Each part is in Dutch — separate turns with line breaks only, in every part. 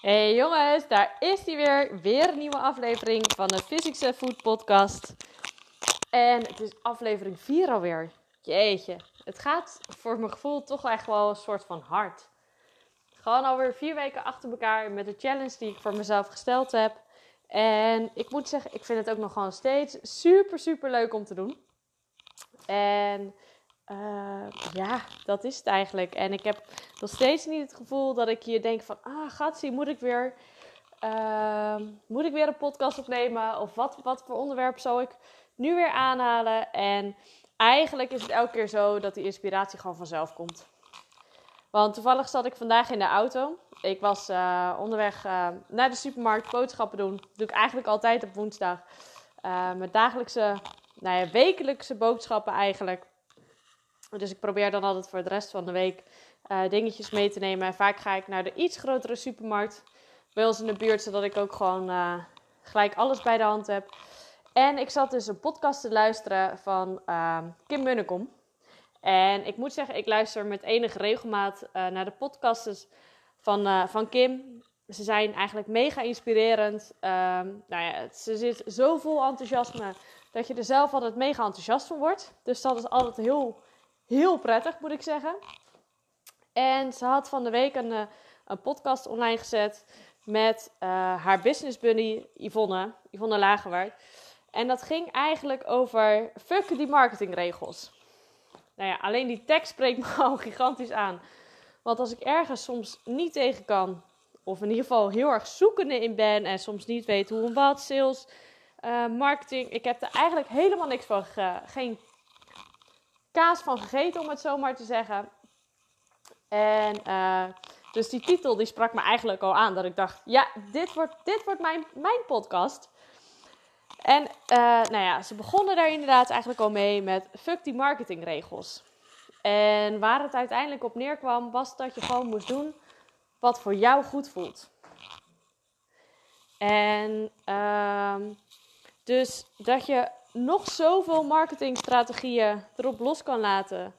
Hey jongens, daar is hij weer. Weer een nieuwe aflevering van de Physics Food Podcast. En het is aflevering 4 alweer. Jeetje, het gaat voor mijn gevoel toch echt wel een soort van hard. Gewoon alweer vier weken achter elkaar met de challenge die ik voor mezelf gesteld heb. En ik moet zeggen, ik vind het ook nog gewoon steeds super, super leuk om te doen. En uh, ja, dat is het eigenlijk. En ik heb nog steeds niet het gevoel dat ik hier denk van... Ah, gatsie, moet ik weer... Uh, moet ik weer een podcast opnemen? Of wat, wat voor onderwerp zou ik nu weer aanhalen? En eigenlijk is het elke keer zo dat die inspiratie gewoon vanzelf komt. Want toevallig zat ik vandaag in de auto. Ik was uh, onderweg uh, naar de supermarkt boodschappen doen. Dat doe ik eigenlijk altijd op woensdag. Mijn dagelijkse, nou ja, wekelijkse boodschappen eigenlijk. Dus ik probeer dan altijd voor de rest van de week uh, dingetjes mee te nemen. En vaak ga ik naar de iets grotere supermarkt bij ons in de buurt, zodat ik ook gewoon uh, gelijk alles bij de hand heb. En ik zat dus een podcast te luisteren van uh, Kim Munnekom. En ik moet zeggen, ik luister met enige regelmaat uh, naar de podcasts van, van Kim. Ze zijn eigenlijk mega inspirerend. nou ja, ze zit zo vol enthousiasme dat je er zelf altijd mega enthousiast van wordt. Dus dat is altijd heel heel prettig, moet ik zeggen. En ze had van de week een, eh, een podcast online gezet met uh, haar business buddy Yvonne, Yvonne Lagerwaard. En dat ging eigenlijk over fuck die marketingregels. Nou ja, alleen die tekst spreekt me al gigantisch aan. Want als ik ergens soms niet tegen kan, of in ieder geval heel erg zoekende in ben en soms niet weet hoe en wat, sales, uh, marketing, ik heb er eigenlijk helemaal niks van, geen kaas van gegeten, om het zo maar te zeggen. En uh, dus die titel die sprak me eigenlijk al aan. Dat ik dacht, ja, dit wordt, dit wordt mijn, mijn podcast. En uh, nou ja, ze begonnen daar inderdaad eigenlijk al mee met fuck die marketingregels. En waar het uiteindelijk op neerkwam, was dat je gewoon moest doen wat voor jou goed voelt. En uh, dus dat je nog zoveel marketingstrategieën erop los kan laten.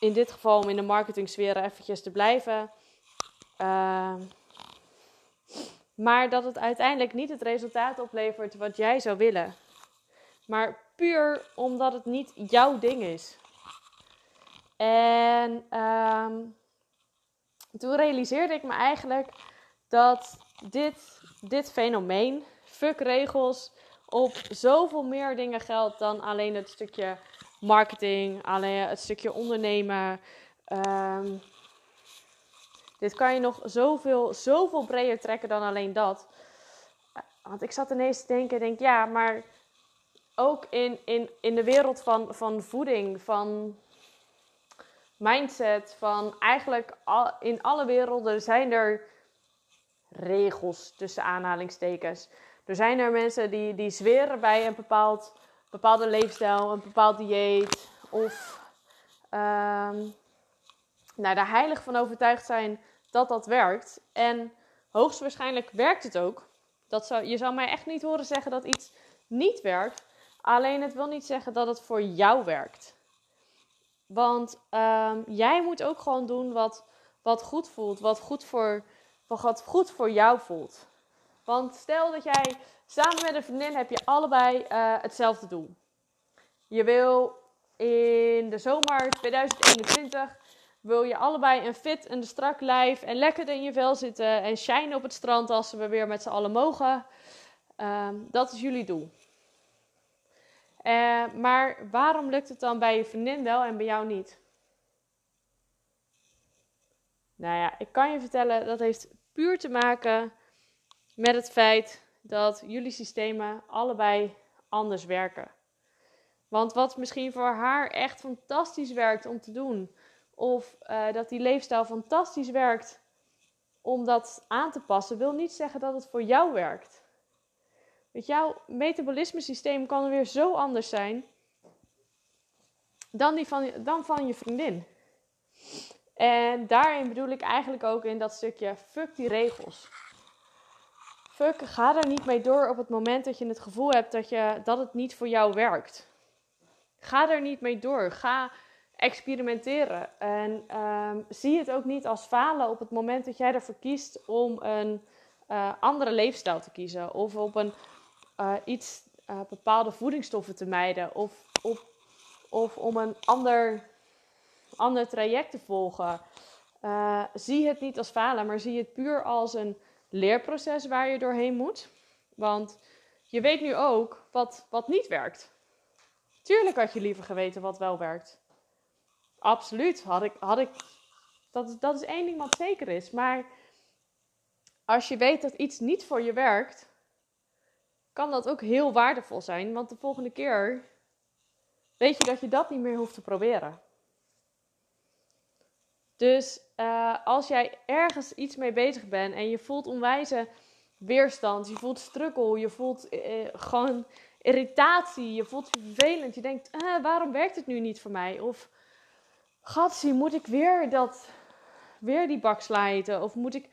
In dit geval om in de marketingsfeer eventjes te blijven. Uh, maar dat het uiteindelijk niet het resultaat oplevert wat jij zou willen. Maar puur omdat het niet jouw ding is. En uh, toen realiseerde ik me eigenlijk dat dit, dit fenomeen, fuck regels, op zoveel meer dingen geldt dan alleen het stukje marketing, alleen het stukje ondernemen. Um, dit kan je nog zoveel, zoveel breder trekken dan alleen dat. Want ik zat ineens te denken, denk ja, maar ook in, in, in de wereld van, van voeding, van mindset, van eigenlijk al, in alle werelden zijn er regels tussen aanhalingstekens. Er zijn er mensen die, die zweren bij een bepaald, bepaalde leefstijl, een bepaald dieet. Of um, nou, daar heilig van overtuigd zijn dat dat werkt. En hoogstwaarschijnlijk werkt het ook. Dat zou, je zou mij echt niet horen zeggen dat iets niet werkt. Alleen het wil niet zeggen dat het voor jou werkt. Want um, jij moet ook gewoon doen wat, wat goed voelt. Wat goed, voor, wat goed voor jou voelt. Want stel dat jij samen met een vriendin heb je allebei uh, hetzelfde doel. Je wil in de zomer 2021 wil je allebei een fit en strak lijf en lekker in je vel zitten en shine op het strand als we weer met z'n allen mogen. Uh, dat is jullie doel. Uh, maar waarom lukt het dan bij je vriendin wel en bij jou niet? Nou ja, ik kan je vertellen, dat heeft puur te maken met het feit dat jullie systemen allebei anders werken. Want wat misschien voor haar echt fantastisch werkt om te doen, of uh, dat die leefstijl fantastisch werkt om dat aan te passen, wil niet zeggen dat het voor jou werkt. Weet jouw metabolisme systeem kan weer zo anders zijn dan, die van, dan van je vriendin. En daarin bedoel ik eigenlijk ook in dat stukje fuck die regels fuck, ga er niet mee door op het moment dat je het gevoel hebt dat, je, dat het niet voor jou werkt. Ga er niet mee door. Ga, experimenteren. En ehm, zie het ook niet als falen op het moment dat jij ervoor kiest om een uh, andere leefstijl te kiezen. Of op een uh, iets uh, bepaalde voedingsstoffen te mijden. Of, of, of om een ander, ander traject te volgen. zie het niet als falen, maar zie het puur als een leerproces waar je doorheen moet. Want je weet nu ook wat, wat niet werkt. Tuurlijk had je liever geweten wat wel werkt. Absoluut. Had ik, had ik, dat, dat is één ding wat zeker is. Maar als je weet dat iets niet voor je werkt, kan dat ook heel waardevol zijn. Want de volgende keer weet je dat je dat niet meer hoeft te proberen. Dus uh, als jij ergens iets mee bezig bent en je voelt onwijze weerstand, je voelt struggle, je voelt uh, gewoon irritatie, je voelt vervelend, je denkt, uh, waarom werkt het nu niet voor mij? Of, gatsie, moet ik weer dat, weer die bak slijten? Of moet ik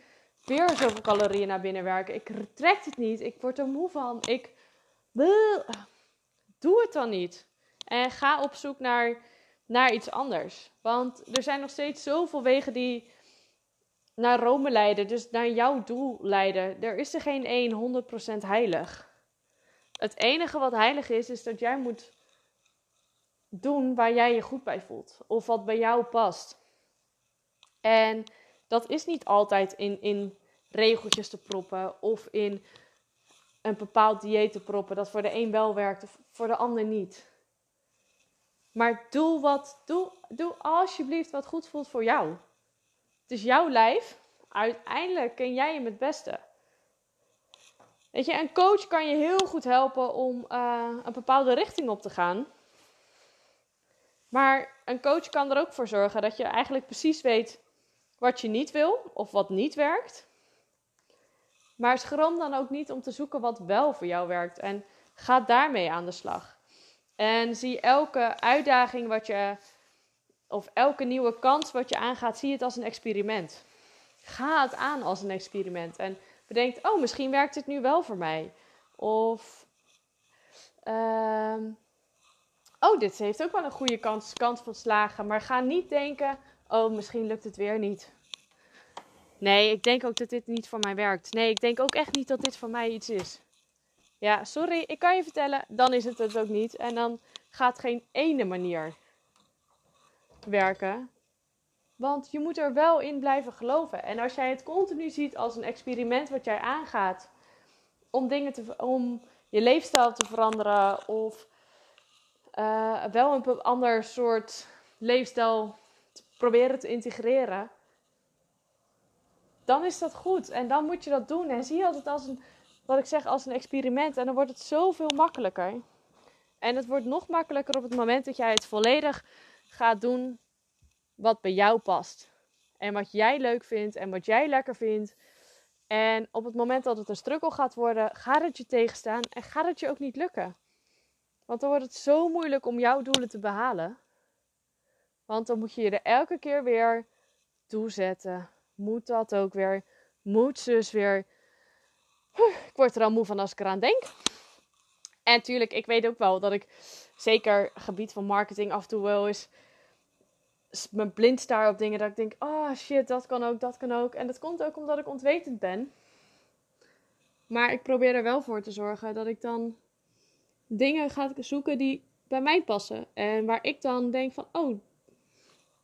weer zoveel calorieën naar binnen werken? Ik trek het niet, ik word er moe van, ik, doe het dan niet. En ga op zoek naar naar iets anders. Want er zijn nog steeds zoveel wegen die naar Rome leiden, dus naar jouw doel leiden. Er is er geen één 100% heilig. Het enige wat heilig is, is dat jij moet doen waar jij je goed bij voelt. Of wat bij jou past. En dat is niet altijd in, in regeltjes te proppen of in een bepaald dieet te proppen dat voor de een wel werkt voor de ander niet. Maar doe wat, doe, doe alsjeblieft wat goed voelt voor jou. Het is jouw lijf. Uiteindelijk ken jij hem het beste. Weet je, een coach kan je heel goed helpen om uh, een bepaalde richting op te gaan. Maar een coach kan er ook voor zorgen dat je eigenlijk precies weet wat je niet wil of wat niet werkt. Maar schroom dan ook niet om te zoeken wat wel voor jou werkt en ga daarmee aan de slag. En zie elke uitdaging wat je, of elke nieuwe kans wat je aangaat, zie het als een experiment. Ga het aan als een experiment. En bedenk, oh, misschien werkt het nu wel voor mij. Of, uh, oh, dit heeft ook wel een goede kans, kans van slagen. Maar ga niet denken, oh, misschien lukt het weer niet. Nee, ik denk ook dat dit niet voor mij werkt. Nee, ik denk ook echt niet dat dit voor mij iets is. Ja, sorry, ik kan je vertellen, dan is het het ook niet. En dan gaat geen ene manier werken. Want je moet er wel in blijven geloven. En als jij het continu ziet als een experiment wat jij aangaat om dingen te, om je leefstijl te veranderen of uh, wel een ander soort leefstijl te proberen te integreren, dan is dat goed. En dan moet je dat doen. En zie je het als een wat ik zeg, als een experiment. En dan wordt het zoveel makkelijker. En het wordt nog makkelijker op het moment dat jij het volledig gaat doen wat bij jou past. En wat jij leuk vindt en wat jij lekker vindt. En op het moment dat het een struggle gaat worden, gaat het je tegenstaan en gaat het je ook niet lukken. Want dan wordt het zo moeilijk om jouw doelen te behalen. Want dan moet je je er elke keer weer toezetten. Moet dat ook weer? Moet zus weer? Ik word er al moe van als ik eraan denk. En natuurlijk, ik weet ook wel dat ik zeker gebied van marketing af en toe wel eens mijn blind staar op dingen dat ik denk, oh shit, dat kan ook, dat kan ook. En dat komt ook omdat ik ontwetend ben. Maar ik probeer er wel voor te zorgen dat ik dan dingen ga zoeken die bij mij passen. En waar ik dan denk van, oh,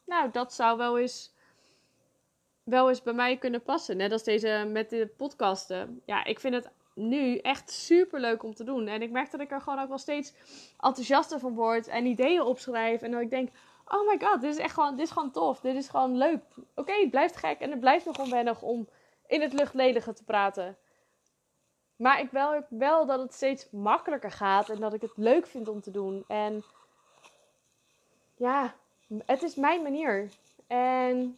nou, dat zou wel eens wel eens bij mij kunnen passen. Net als deze met de podcasten. Ja, ik vind het nu echt super leuk om te doen. En ik merk dat ik er gewoon ook wel steeds enthousiaster van word en ideeën opschrijf. En dat ik denk, oh my god, dit is echt gewoon, dit is gewoon tof. Dit is gewoon leuk. Oké, het blijft gek en het blijft nog onwennig om in het luchtledige te praten. Maar ik wil wel dat het steeds makkelijker gaat en dat ik het leuk vind om te doen. En ja, het is mijn manier. En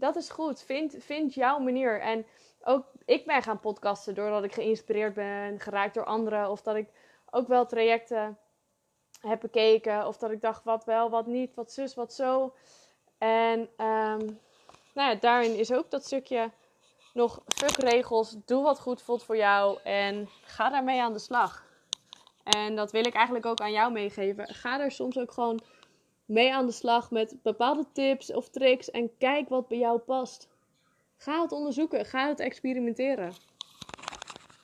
dat is goed. Vind, vind jouw manier. En ook ik ben gaan podcasten doordat ik geïnspireerd ben, geraakt door anderen. Of dat ik ook wel trajecten heb bekeken. Of dat ik dacht, wat wel, wat niet, wat zus, wat zo. En um, nou ja, daarin is ook dat stukje nog fuck regels. Doe wat goed voelt voor jou en ga daarmee aan de slag. En dat wil ik eigenlijk ook aan jou meegeven. Ga er soms ook gewoon mee aan de slag met bepaalde tips of tricks en kijk wat bij jou past. Ga het onderzoeken, ga het experimenteren.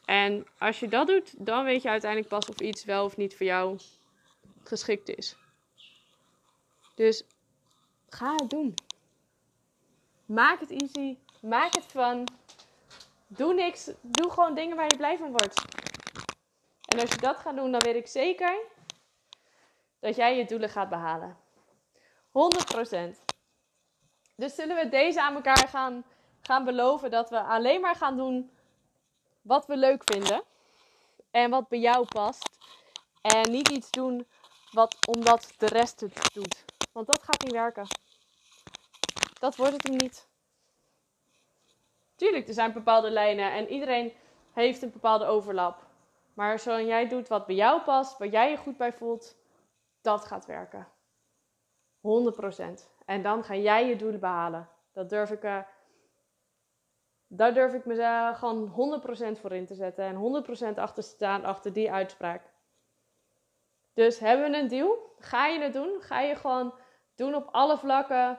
En als je dat doet, dan weet je uiteindelijk pas of iets wel of niet voor jou geschikt is. Dus ga het doen. Maak het easy, maak het fun. Doe niks, doe gewoon dingen waar je blij van wordt. En als je dat gaat doen, dan weet ik zeker dat jij je doelen gaat behalen. 100%. Dus zullen we deze aan elkaar gaan, gaan beloven dat we alleen maar gaan doen wat we leuk vinden. En wat bij jou past. En niet iets doen wat omdat de rest het doet. Want dat gaat niet werken. Dat wordt het hem niet. Tuurlijk, er zijn bepaalde lijnen en iedereen heeft een bepaalde overlap. Maar zolang jij doet wat bij jou past, waar jij je goed bij voelt, dat gaat werken. 100%. En dan ga jij je doelen behalen. Dat durf ik, uh, daar durf ik mezelf gewoon 100% voor in te zetten. En 100% achter staan achter die uitspraak. Dus hebben we een deal? Ga je het doen? Ga je gewoon doen op alle vlakken?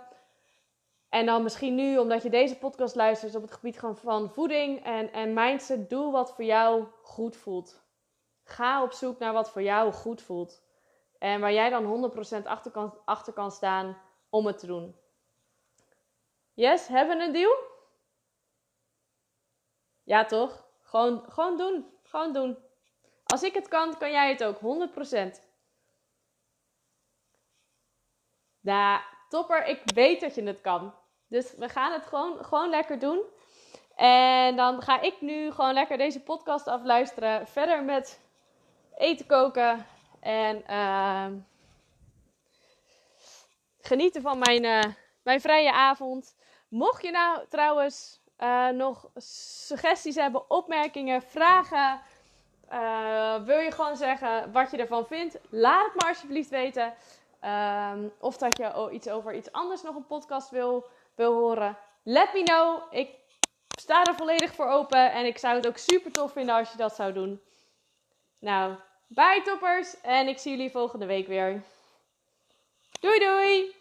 En dan misschien nu, omdat je deze podcast luistert op het gebied van voeding en, en mindset, doe wat voor jou goed voelt. Ga op zoek naar wat voor jou goed voelt. En waar jij dan 100% achter kan, staan om het te doen. Yes, hebben we een deal? Ja, toch? Gewoon, gewoon doen. Gewoon doen. Als ik het kan, kan jij het ook. 100%. Nou, topper, ik weet dat je het kan. Dus we gaan het gewoon, gewoon lekker doen. En dan ga ik nu gewoon lekker deze podcast afluisteren. Verder met eten koken. En uh, genieten van mijn, uh, mijn vrije avond. Mocht je nou trouwens uh, nog suggesties hebben, opmerkingen, vragen. Uh, wil je gewoon zeggen wat je ervan vindt? Laat het me alsjeblieft weten. Um, of dat je iets over iets anders nog een podcast wil, wil horen. Let me know. Ik sta er volledig voor open. En ik zou het ook super tof vinden als je dat zou doen. Nou, bye toppers. En ik zie jullie volgende week weer. Doei doei!